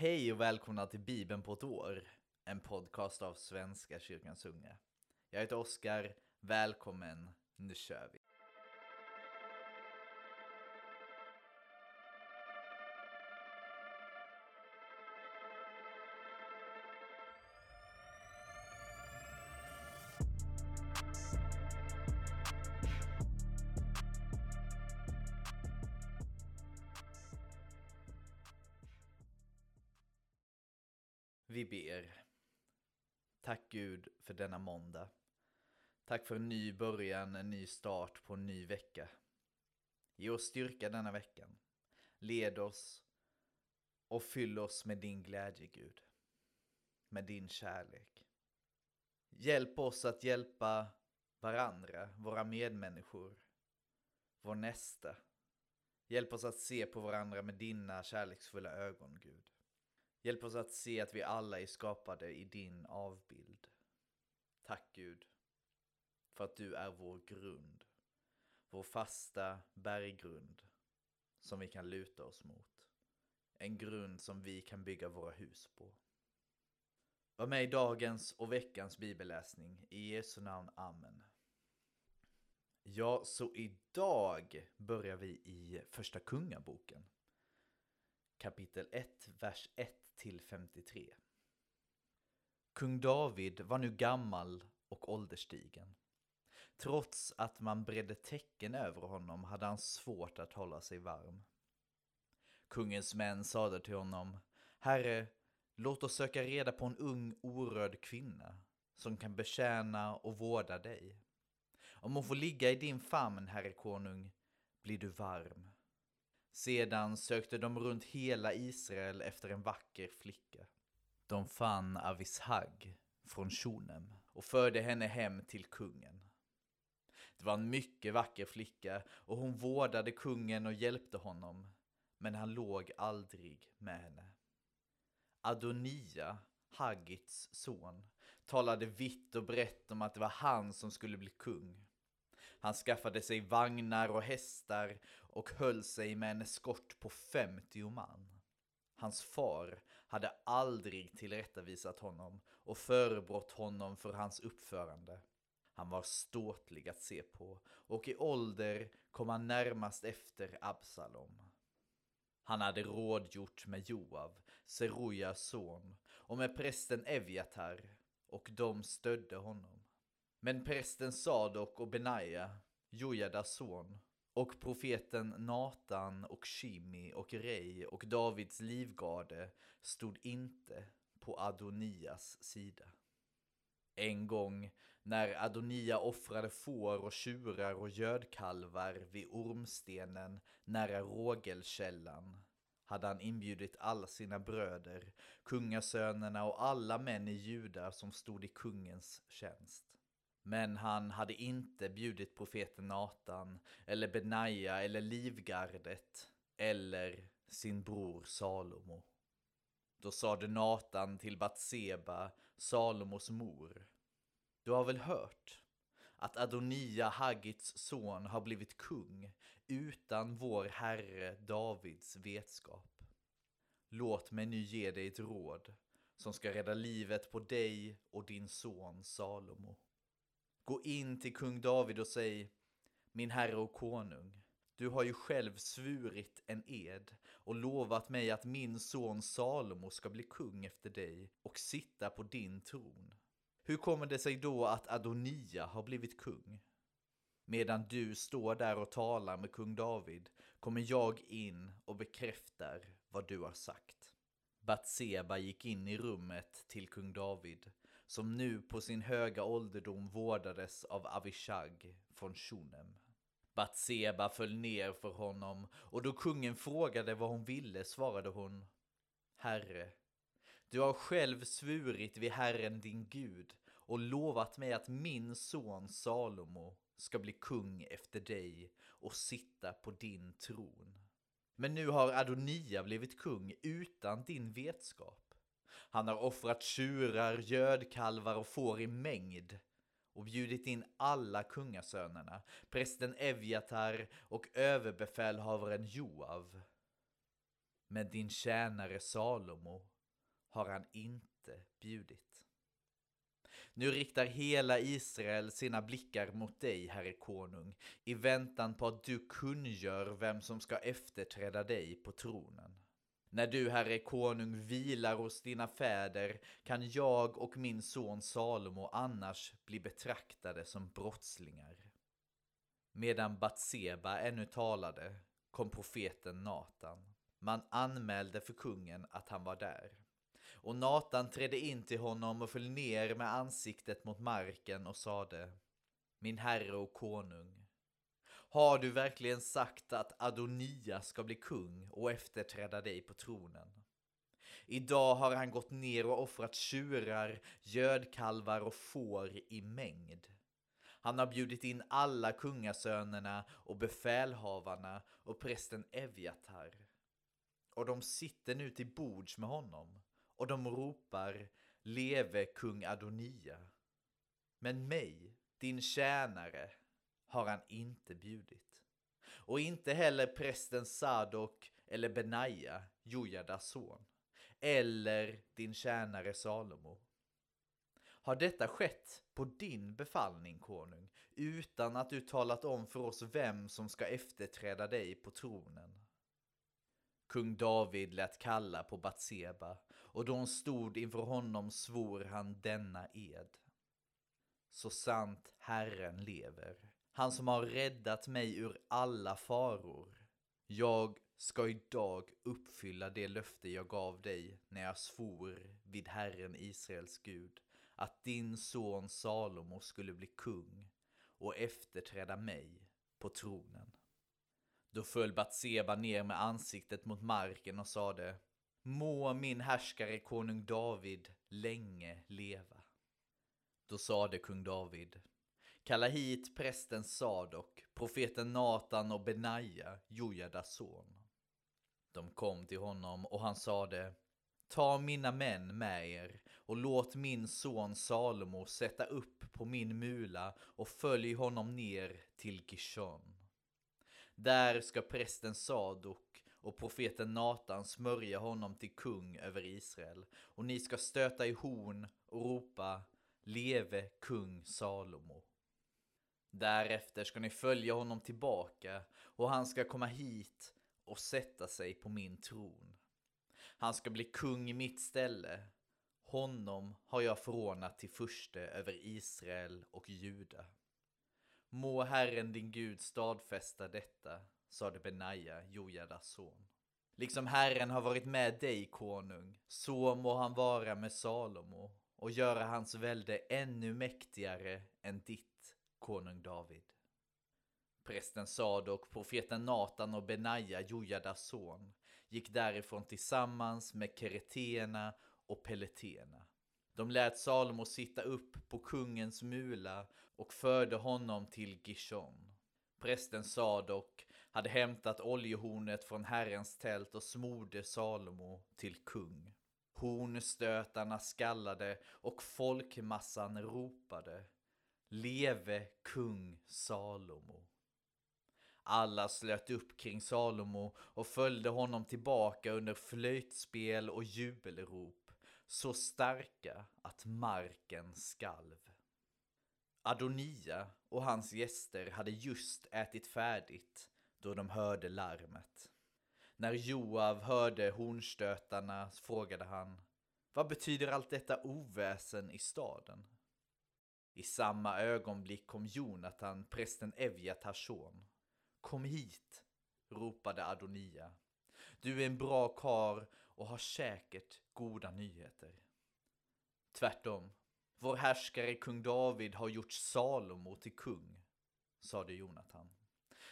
Hej och välkomna till Bibeln på ett år, en podcast av Svenska kyrkans unga. Jag heter Oskar, välkommen, nu kör vi. Gud för denna måndag. Tack för en ny början, en ny start på en ny vecka. Ge oss styrka denna veckan. Led oss och fyll oss med din glädje Gud. Med din kärlek. Hjälp oss att hjälpa varandra, våra medmänniskor, vår nästa. Hjälp oss att se på varandra med dina kärleksfulla ögon Gud. Hjälp oss att se att vi alla är skapade i din avbild. Tack Gud, för att du är vår grund, vår fasta berggrund som vi kan luta oss mot. En grund som vi kan bygga våra hus på. Var med i dagens och veckans bibelläsning. I Jesu namn, Amen. Ja, så idag börjar vi i Första Kungaboken. Kapitel 1, vers 1 till 53. Kung David var nu gammal och ålderstigen. Trots att man bredde tecken över honom hade han svårt att hålla sig varm. Kungens män sade till honom, Herre, låt oss söka reda på en ung orörd kvinna som kan betjäna och vårda dig. Om hon får ligga i din famn, herre konung, blir du varm. Sedan sökte de runt hela Israel efter en vacker flicka. De fann Avishag från Shunem och förde henne hem till kungen. Det var en mycket vacker flicka och hon vårdade kungen och hjälpte honom, men han låg aldrig med henne. Adonia, Haggits son, talade vitt och brett om att det var han som skulle bli kung. Han skaffade sig vagnar och hästar och höll sig med en eskort på 50 man. Hans far hade aldrig tillrättavisat honom och förebrått honom för hans uppförande. Han var ståtlig att se på och i ålder kom han närmast efter Absalom. Han hade rådgjort med Joav, Serujas son, och med prästen Eviatar, och de stödde honom. Men prästen Sadok och Benaja, Jojadas son, och profeten Natan och Shimi och Rei och Davids livgarde stod inte på Adonias sida. En gång när Adonia offrade får och tjurar och gödkalvar vid ormstenen nära Rågelkällan hade han inbjudit alla sina bröder, kungasönerna och alla män i Juda som stod i kungens tjänst. Men han hade inte bjudit profeten Natan, eller Benaja, eller livgardet, eller sin bror Salomo. Då sade Natan till Batseba, Salomos mor, Du har väl hört att Adonia, Haggits son, har blivit kung utan vår herre Davids vetskap. Låt mig nu ge dig ett råd som ska rädda livet på dig och din son Salomo. Gå in till kung David och säg Min herre och konung, du har ju själv svurit en ed och lovat mig att min son Salomo ska bli kung efter dig och sitta på din tron. Hur kommer det sig då att Adonia har blivit kung? Medan du står där och talar med kung David kommer jag in och bekräftar vad du har sagt. Batseba gick in i rummet till kung David som nu på sin höga ålderdom vårdades av Avishag från Shunem. Batseba föll ner för honom och då kungen frågade vad hon ville svarade hon Herre, du har själv svurit vid Herren din Gud och lovat mig att min son Salomo ska bli kung efter dig och sitta på din tron. Men nu har Adonia blivit kung utan din vetskap. Han har offrat tjurar, gödkalvar och får i mängd och bjudit in alla kungasönerna, prästen Evjatar och överbefälhavaren Joav. Men din tjänare Salomo har han inte bjudit. Nu riktar hela Israel sina blickar mot dig, herre konung, i väntan på att du kungör vem som ska efterträda dig på tronen. När du, herre konung, vilar hos dina fäder kan jag och min son Salomo annars bli betraktade som brottslingar. Medan Batseba ännu talade kom profeten Natan. Man anmälde för kungen att han var där. Och Natan trädde in till honom och föll ner med ansiktet mot marken och sade Min herre och konung, har du verkligen sagt att Adonia ska bli kung och efterträda dig på tronen? Idag har han gått ner och offrat tjurar, gödkalvar och får i mängd. Han har bjudit in alla kungasönerna och befälhavarna och prästen Evjatar. Och de sitter nu till bords med honom och de ropar Leve kung Adonia. Men mig, din tjänare, har han inte bjudit. Och inte heller prästen Sadok eller Benaja, Jojadas son, eller din tjänare Salomo. Har detta skett på din befallning, konung, utan att du talat om för oss vem som ska efterträda dig på tronen? Kung David lät kalla på Batseba, och då hon stod inför honom svor han denna ed. Så sant Herren lever, han som har räddat mig ur alla faror. Jag ska idag uppfylla det löfte jag gav dig när jag svor vid Herren Israels Gud att din son Salomo skulle bli kung och efterträda mig på tronen. Då föll Batseba ner med ansiktet mot marken och sade Må min härskare konung David länge leva. Då sade kung David Kalla hit prästen Sadok, profeten Natan och Benaja, Jojadas son. De kom till honom och han sade Ta mina män med er och låt min son Salomo sätta upp på min mula och följ honom ner till Gishon. Där ska prästen Sadok och profeten Natan smörja honom till kung över Israel och ni ska stöta i horn och ropa Leve kung Salomo. Därefter ska ni följa honom tillbaka och han ska komma hit och sätta sig på min tron. Han ska bli kung i mitt ställe. Honom har jag förordnat till furste över Israel och Juda. Må Herren din Gud stadfästa detta, sade Benaja, Jojadas son. Liksom Herren har varit med dig, konung, så må han vara med Salomo och göra hans välde ännu mäktigare än ditt, konung David. Prästen Sadok, profeten Natan och Benaja, Jojadas son, gick därifrån tillsammans med keretéerna och peletéerna. De lät Salomo sitta upp på kungens mula och förde honom till Gishon. Prästen Sadok hade hämtat oljehornet från Herrens tält och smorde Salomo till kung. Hornstötarna skallade och folkmassan ropade Leve kung Salomo. Alla slöt upp kring Salomo och följde honom tillbaka under flöjtspel och jubelrop, så starka att marken skalv. Adonia och hans gäster hade just ätit färdigt då de hörde larmet. När Joav hörde hornstötarna frågade han Vad betyder allt detta oväsen i staden? I samma ögonblick kom Jonatan, prästen Evjatars son. Kom hit, ropade Adonia. Du är en bra kar och har säkert goda nyheter. Tvärtom, vår härskare kung David har gjort Salomo till kung, sade Jonathan.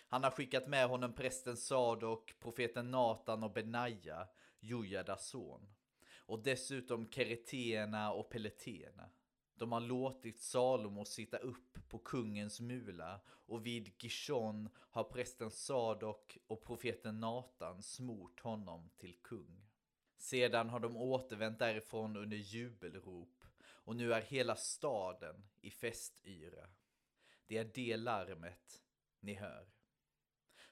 Han har skickat med honom prästen Sadok, profeten Natan och Benaja, Jojadas son, och dessutom keretéerna och peletéerna. De har låtit Salomo sitta upp på kungens mula och vid Gishon har prästen Sadok och profeten Natan smort honom till kung. Sedan har de återvänt därifrån under jubelrop och nu är hela staden i festyra. Det är det larmet ni hör.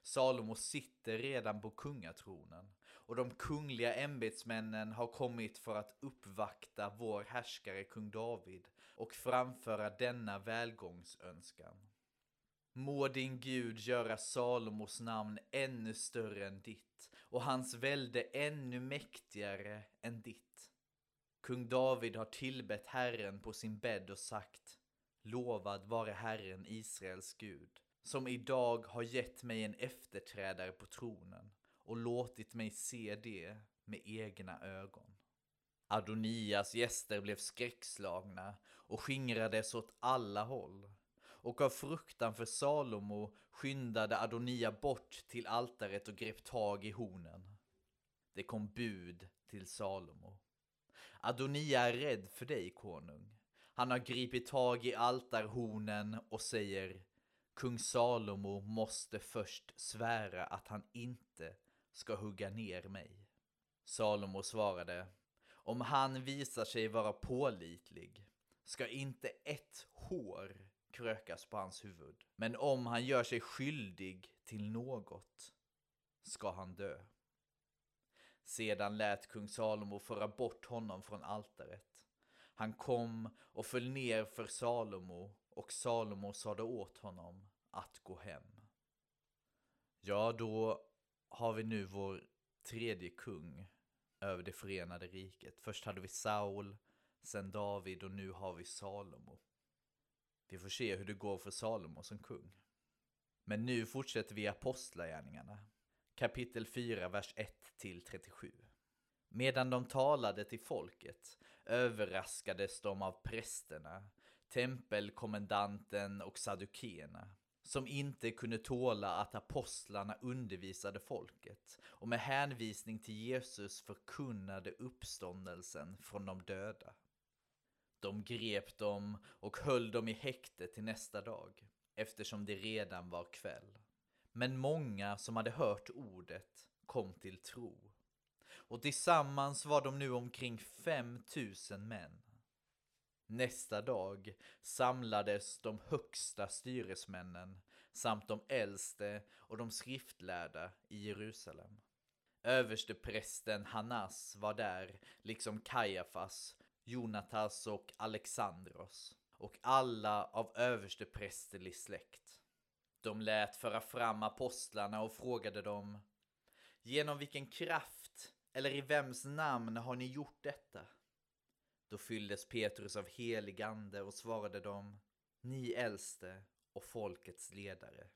Salomo sitter redan på kungatronen och de kungliga ämbetsmännen har kommit för att uppvakta vår härskare kung David och framföra denna välgångsönskan. Må din Gud göra Salomos namn ännu större än ditt och hans välde ännu mäktigare än ditt. Kung David har tillbett Herren på sin bädd och sagt Lovad vare Herren Israels Gud, som idag har gett mig en efterträdare på tronen och låtit mig se det med egna ögon. Adonias gäster blev skräckslagna och skingrades åt alla håll. Och av fruktan för Salomo skyndade Adonia bort till altaret och grep tag i hornen. Det kom bud till Salomo. Adonia är rädd för dig, konung. Han har gripit tag i altarhornen och säger Kung Salomo måste först svära att han inte ska hugga ner mig. Salomo svarade om han visar sig vara pålitlig ska inte ett hår krökas på hans huvud. Men om han gör sig skyldig till något ska han dö. Sedan lät kung Salomo föra bort honom från altaret. Han kom och föll ner för Salomo och Salomo sade åt honom att gå hem. Ja, då har vi nu vår tredje kung över det förenade riket. Först hade vi Saul, sen David och nu har vi Salomo. Vi får se hur det går för Salomo som kung. Men nu fortsätter vi apostlagärningarna. Kapitel 4, vers 1-37. Medan de talade till folket överraskades de av prästerna, tempelkommendanten och saddukeerna som inte kunde tåla att apostlarna undervisade folket och med hänvisning till Jesus förkunnade uppståndelsen från de döda. De grep dem och höll dem i häkte till nästa dag, eftersom det redan var kväll. Men många som hade hört ordet kom till tro. Och tillsammans var de nu omkring fem tusen män. Nästa dag samlades de högsta styresmännen samt de äldste och de skriftlärda i Jerusalem. Översteprästen Hannas var där, liksom Kajafas, Jonatas och Alexandros och alla av översteprästerlig släkt. De lät föra fram apostlarna och frågade dem Genom vilken kraft eller i vems namn har ni gjort detta? Då fylldes Petrus av helig ande och svarade dem Ni äldste och folkets ledare.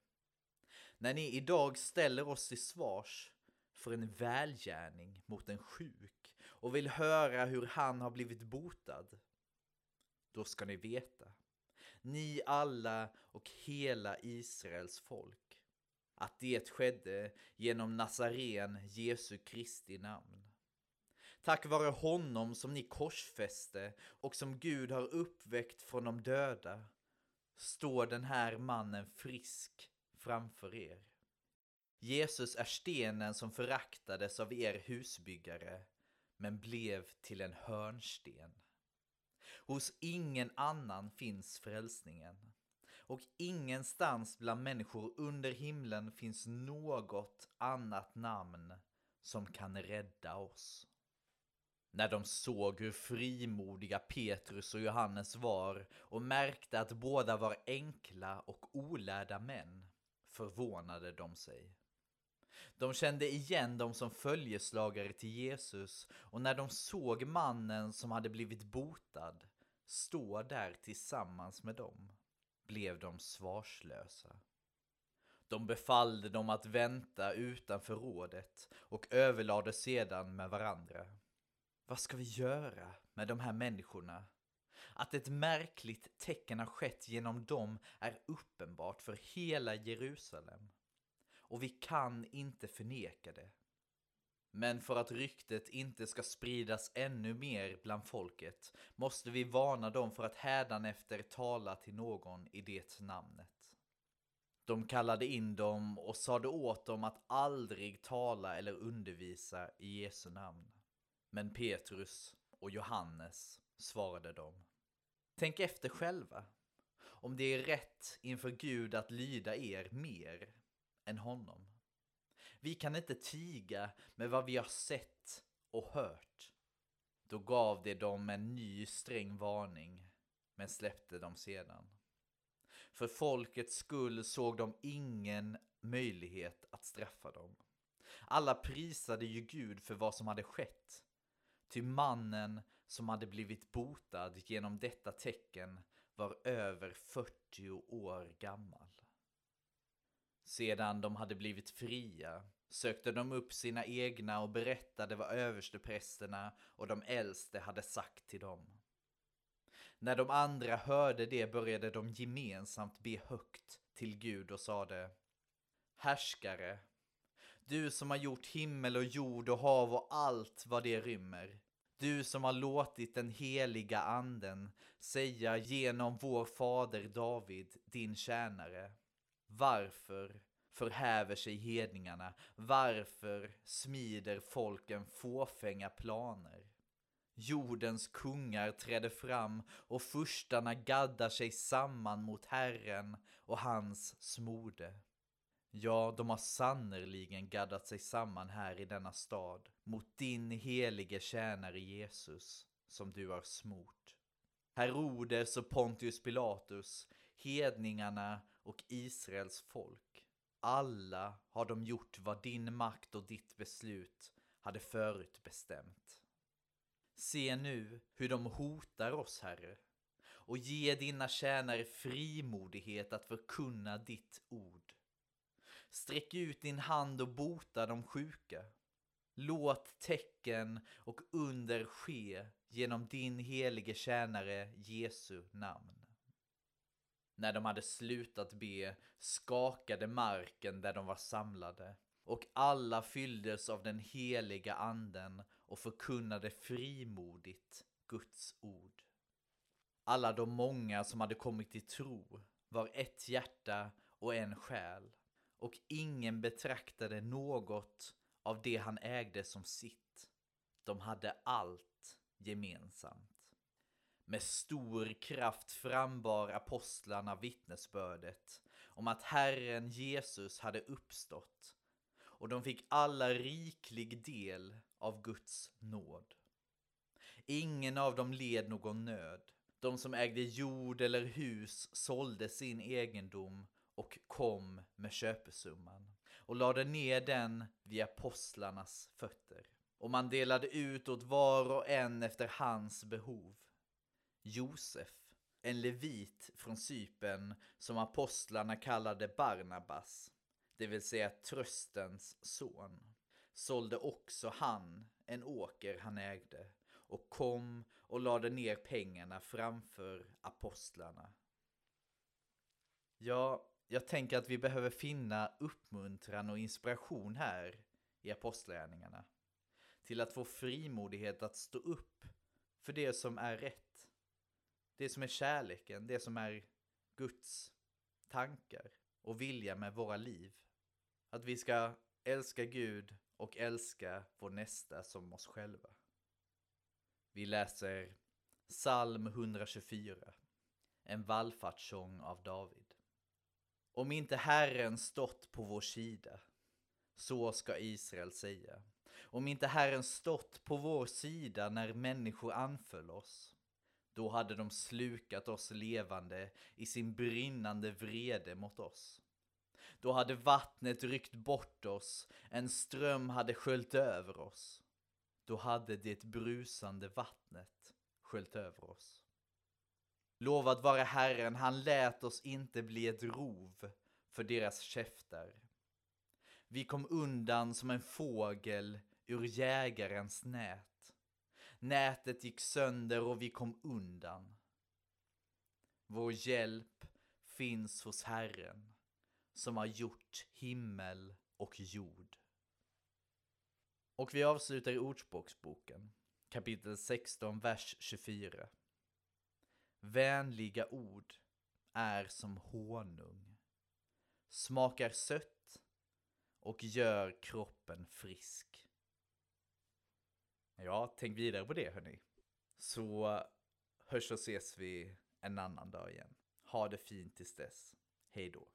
När ni idag ställer oss till svars för en välgärning mot en sjuk och vill höra hur han har blivit botad, då ska ni veta, ni alla och hela Israels folk, att det skedde genom Nazaren Jesu Kristi namn. Tack vare honom som ni korsfäste och som Gud har uppväckt från de döda står den här mannen frisk framför er. Jesus är stenen som föraktades av er husbyggare, men blev till en hörnsten. Hos ingen annan finns frälsningen. Och ingenstans bland människor under himlen finns något annat namn som kan rädda oss. När de såg hur frimodiga Petrus och Johannes var och märkte att båda var enkla och olärda män förvånade de sig. De kände igen dem som följeslagare till Jesus och när de såg mannen som hade blivit botad stå där tillsammans med dem blev de svarslösa. De befallde dem att vänta utanför rådet och överlade sedan med varandra. Vad ska vi göra med de här människorna? Att ett märkligt tecken har skett genom dem är uppenbart för hela Jerusalem. Och vi kan inte förneka det. Men för att ryktet inte ska spridas ännu mer bland folket måste vi varna dem för att hädanefter tala till någon i det namnet. De kallade in dem och sade åt dem att aldrig tala eller undervisa i Jesu namn. Men Petrus och Johannes svarade dem. Tänk efter själva. Om det är rätt inför Gud att lyda er mer än honom. Vi kan inte tiga med vad vi har sett och hört. Då gav de dem en ny sträng varning, men släppte dem sedan. För folkets skull såg de ingen möjlighet att straffa dem. Alla prisade ju Gud för vad som hade skett. Ty mannen som hade blivit botad genom detta tecken var över 40 år gammal. Sedan de hade blivit fria sökte de upp sina egna och berättade vad översteprästerna och de äldste hade sagt till dem. När de andra hörde det började de gemensamt be högt till Gud och sade Härskare, du som har gjort himmel och jord och hav och allt vad det rymmer. Du som har låtit den heliga anden säga genom vår fader David, din tjänare. Varför förhäver sig hedningarna? Varför smider folken fåfänga planer? Jordens kungar träder fram och furstarna gaddar sig samman mot Herren och hans smorde. Ja, de har sannerligen gaddat sig samman här i denna stad mot din helige tjänare Jesus, som du har smort. Herodes och Pontius Pilatus, hedningarna och Israels folk. Alla har de gjort vad din makt och ditt beslut hade förutbestämt. Se nu hur de hotar oss, Herre, och ge dina tjänare frimodighet att förkunna ditt ord. Sträck ut din hand och bota de sjuka. Låt tecken och under ske genom din helige tjänare Jesu namn. När de hade slutat be skakade marken där de var samlade och alla fylldes av den heliga anden och förkunnade frimodigt Guds ord. Alla de många som hade kommit till tro var ett hjärta och en själ och ingen betraktade något av det han ägde som sitt. De hade allt gemensamt. Med stor kraft frambar apostlarna vittnesbördet om att Herren Jesus hade uppstått och de fick alla riklig del av Guds nåd. Ingen av dem led någon nöd. De som ägde jord eller hus sålde sin egendom och kom med köpesumman och lade ner den vid apostlarnas fötter. Och man delade ut åt var och en efter hans behov. Josef, en levit från Sypen som apostlarna kallade Barnabas, det vill säga tröstens son, sålde också han en åker han ägde och kom och lade ner pengarna framför apostlarna. Ja, jag tänker att vi behöver finna uppmuntran och inspiration här i apostlagärningarna. Till att få frimodighet att stå upp för det som är rätt. Det som är kärleken, det som är Guds tankar och vilja med våra liv. Att vi ska älska Gud och älska vår nästa som oss själva. Vi läser psalm 124, en vallfartssång av David. Om inte Herren stått på vår sida, så ska Israel säga. Om inte Herren stått på vår sida när människor anföll oss, då hade de slukat oss levande i sin brinnande vrede mot oss. Då hade vattnet ryckt bort oss, en ström hade sköljt över oss. Då hade det brusande vattnet sköljt över oss. Lovad vare Herren, han lät oss inte bli ett rov för deras käftar. Vi kom undan som en fågel ur jägarens nät. Nätet gick sönder och vi kom undan. Vår hjälp finns hos Herren som har gjort himmel och jord. Och vi avslutar i Ordspråksboken, kapitel 16, vers 24. Vänliga ord är som honung, smakar sött och gör kroppen frisk. Ja, tänk vidare på det hörni. Så hörs och ses vi en annan dag igen. Ha det fint tills dess. Hej då.